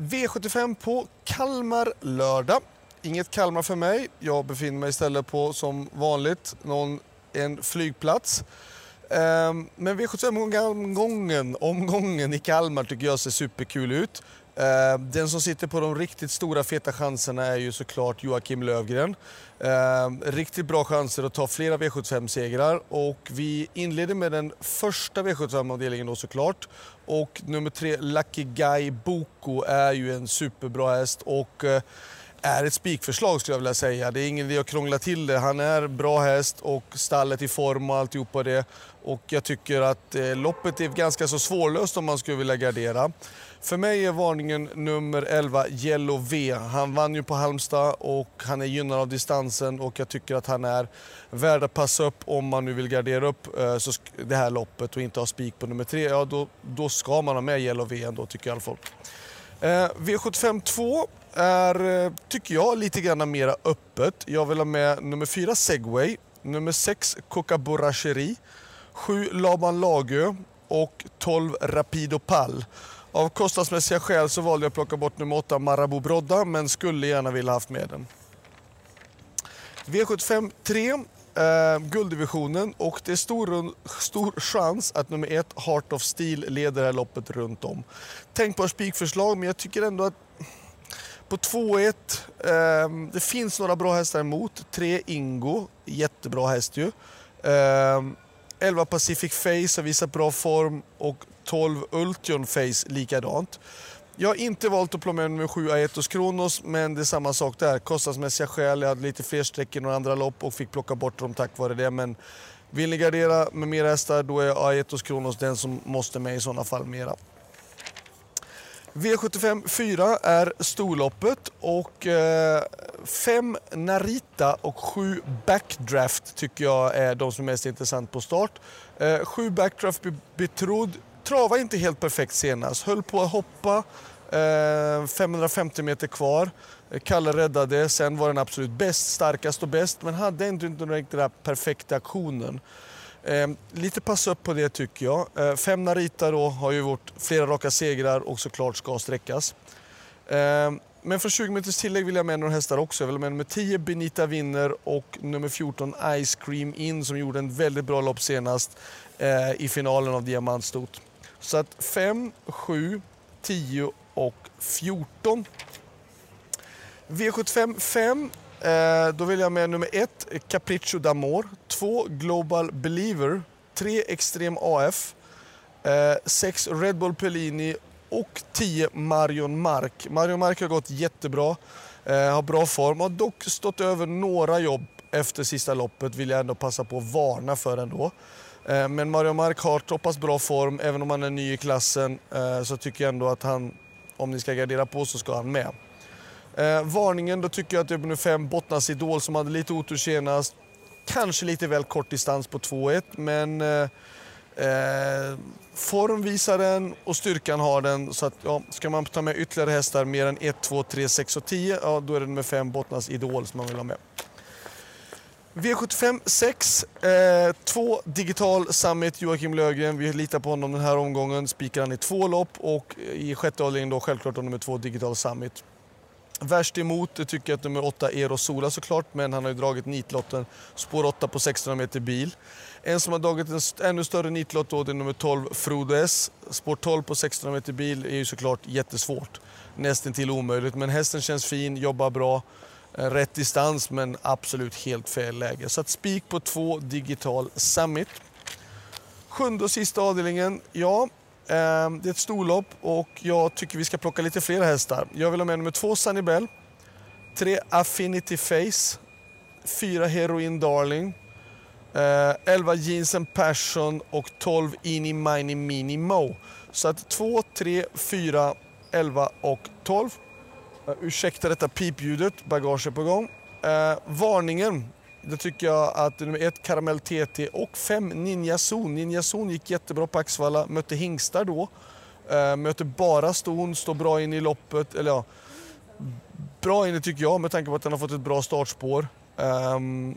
V75 på Kalmar lördag. Inget Kalmar för mig. Jag befinner mig istället på, som vanligt, någon, en flygplats. Ehm, men V75-omgången omgången i Kalmar tycker jag ser superkul ut. Ehm, den som sitter på de riktigt stora feta chanserna är ju såklart Joakim Lövgren. Ehm, riktigt bra chanser att ta flera V75-segrar och vi inleder med den första V75-avdelningen då såklart. Och nummer tre, Lucky Guy Boko, är ju en superbra häst. Och eh, är ett spikförslag skulle jag vilja säga. Det är ingen idé att krångla till det. Han är bra häst och stallet i form och alltihopa det. Och jag tycker att eh, loppet är ganska så svårlöst om man skulle vilja gardera. För mig är varningen nummer 11, Yellow V. Han vann ju på Halmstad och han är gynnad av distansen och jag tycker att han är värd att passa upp om man nu vill gardera upp eh, så det här loppet och inte ha spik på nummer 3. Ja, då, då ska man ha med Yellow V ändå tycker jag i alla fall. Eh, V75 2 är, eh, tycker jag, lite grann mera öppet. Jag vill ha med nummer 4 Segway, nummer 6 Coca Borracheri, 7 Laban Lagö och 12 Rapido Pall. Av kostnadsmässiga skäl så valde jag att plocka bort nummer 8 Marabou Brodda men skulle gärna vilja haft med den. V75 3, eh, gulddivisionen och det är stor, stor chans att nummer 1 Heart of Steel leder det här loppet runt om. Tänkbara spikförslag men jag tycker ändå att på 2-1, eh, det finns några bra hästar emot. 3 Ingo, jättebra häst ju. Eh, 11 Pacific Face har visat bra form och 12 Ultion Face likadant. Jag har inte valt att plocka med nummer 7 Aetos Kronos men det är samma sak där. Kostnadsmässiga skäl, jag hade lite fler streck i några andra lopp och fick plocka bort dem tack vare det. Men vill ni gardera med mer hästar då är Aetos Kronos den som måste med i sådana fall mera. V75 4 är storloppet och 5 eh, Narita och 7 Backdraft tycker jag är de som är mest intressant på start. 7 eh, Backdraft betrodd, travade inte helt perfekt senast, höll på att hoppa, eh, 550 meter kvar. Kalle räddade, sen var den absolut bäst, starkast och bäst men hade inte den riktigt perfekta aktionen. Eh, lite pass upp på det tycker jag. Eh, fem Narita då har ju gjort flera raka segrar och såklart ska sträckas. Eh, men för 20 minuters tillägg vill jag med några hästar också. Jag vill med nummer 10 Benita vinner och nummer 14 Ice Cream In som gjorde en väldigt bra lopp senast eh, i finalen av Diamantstot. Så att 5, 7, 10 och 14. V75 5 Eh, då vill jag med nummer 1 Capriccio d'Amor. 2. Global Believer. 3. Extrem AF. Eh, Red Bull Pellini. Och 10. Marion Mark. Marion Mark har gått jättebra. Eh, har bra form. Har dock stått över några jobb efter sista loppet, vill jag ändå passa på att varna för ändå. Eh, men Mario Mark har så pass bra form, även om han är ny i klassen, eh, så tycker jag ändå att han, om ni ska gardera på så ska han med. Eh, varningen, då tycker jag att det är nummer 5, Bottnas Idol, som hade lite otur senast. Kanske lite väl kort distans på 2-1, men eh, eh, form visar den och styrkan har den. Så att, ja, ska man ta med ytterligare hästar, mer än 1, 2, 3, 6 och 10, ja, då är det nummer 5, Bottnas Idol, som man vill ha med. V75 6, eh, digital Summit, Joakim Lögren. Vi litar på honom den här omgången. Spikar han i två lopp och i sjätte avdelningen då självklart nummer 2 digital Summit. Värst emot det tycker jag att nummer 8 Eros Sola såklart, men han har ju dragit nitlotten spår 8 på 1600 meter bil. En som har dragit en ännu större nitlott då, det är nummer 12 Frodo S. Spår 12 på 1600 meter bil är ju såklart jättesvårt. Nästan till omöjligt, men hästen känns fin, jobbar bra. Eh, rätt distans men absolut helt fel läge. Så att spik på två digital Summit. Sjunde och sista avdelningen, ja Ehm, det är ett storlopp och jag tycker vi ska plocka lite fler hästar. Jag vill ha med nummer två Sunny Bell, tre Affinity Face, fyra Heroin Darling, eh, elva Jeans and Passion och 12 Eeny Mini Mini Mo. Så att 2, 3, 4, 11 och 12. Eh, ursäkta detta pipljudet, bagage är på gång. Uh, varningen då tycker jag att nummer ett Karamell TT och fem Ninja Zon. Ninja Zon gick jättebra på Axvalla, mötte hingstar då. Eh, Möter bara ston, står bra in i loppet. Eller ja, bra inne tycker jag med tanke på att den har fått ett bra startspår. Um,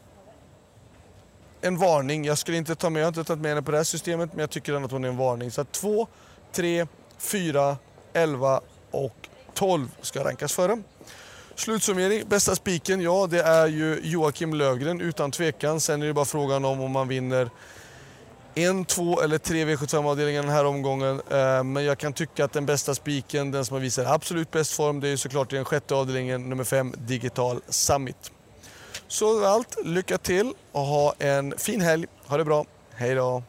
en varning. Jag skulle inte ta med, jag har inte tagit med henne på det här systemet, men jag tycker ändå att hon är en varning. Så 2, 3, 4, 11 och 12 ska rankas före. Slutsummering, bästa spiken, ja det är ju Joakim Lövgren utan tvekan. Sen är det bara frågan om om man vinner en, två eller tre V75-avdelningar den här omgången. Eh, men jag kan tycka att den bästa spiken, den som har visat absolut bäst form, det är såklart i den sjätte avdelningen, nummer fem, Digital Summit. Så allt, lycka till och ha en fin helg. Ha det bra. Hej då!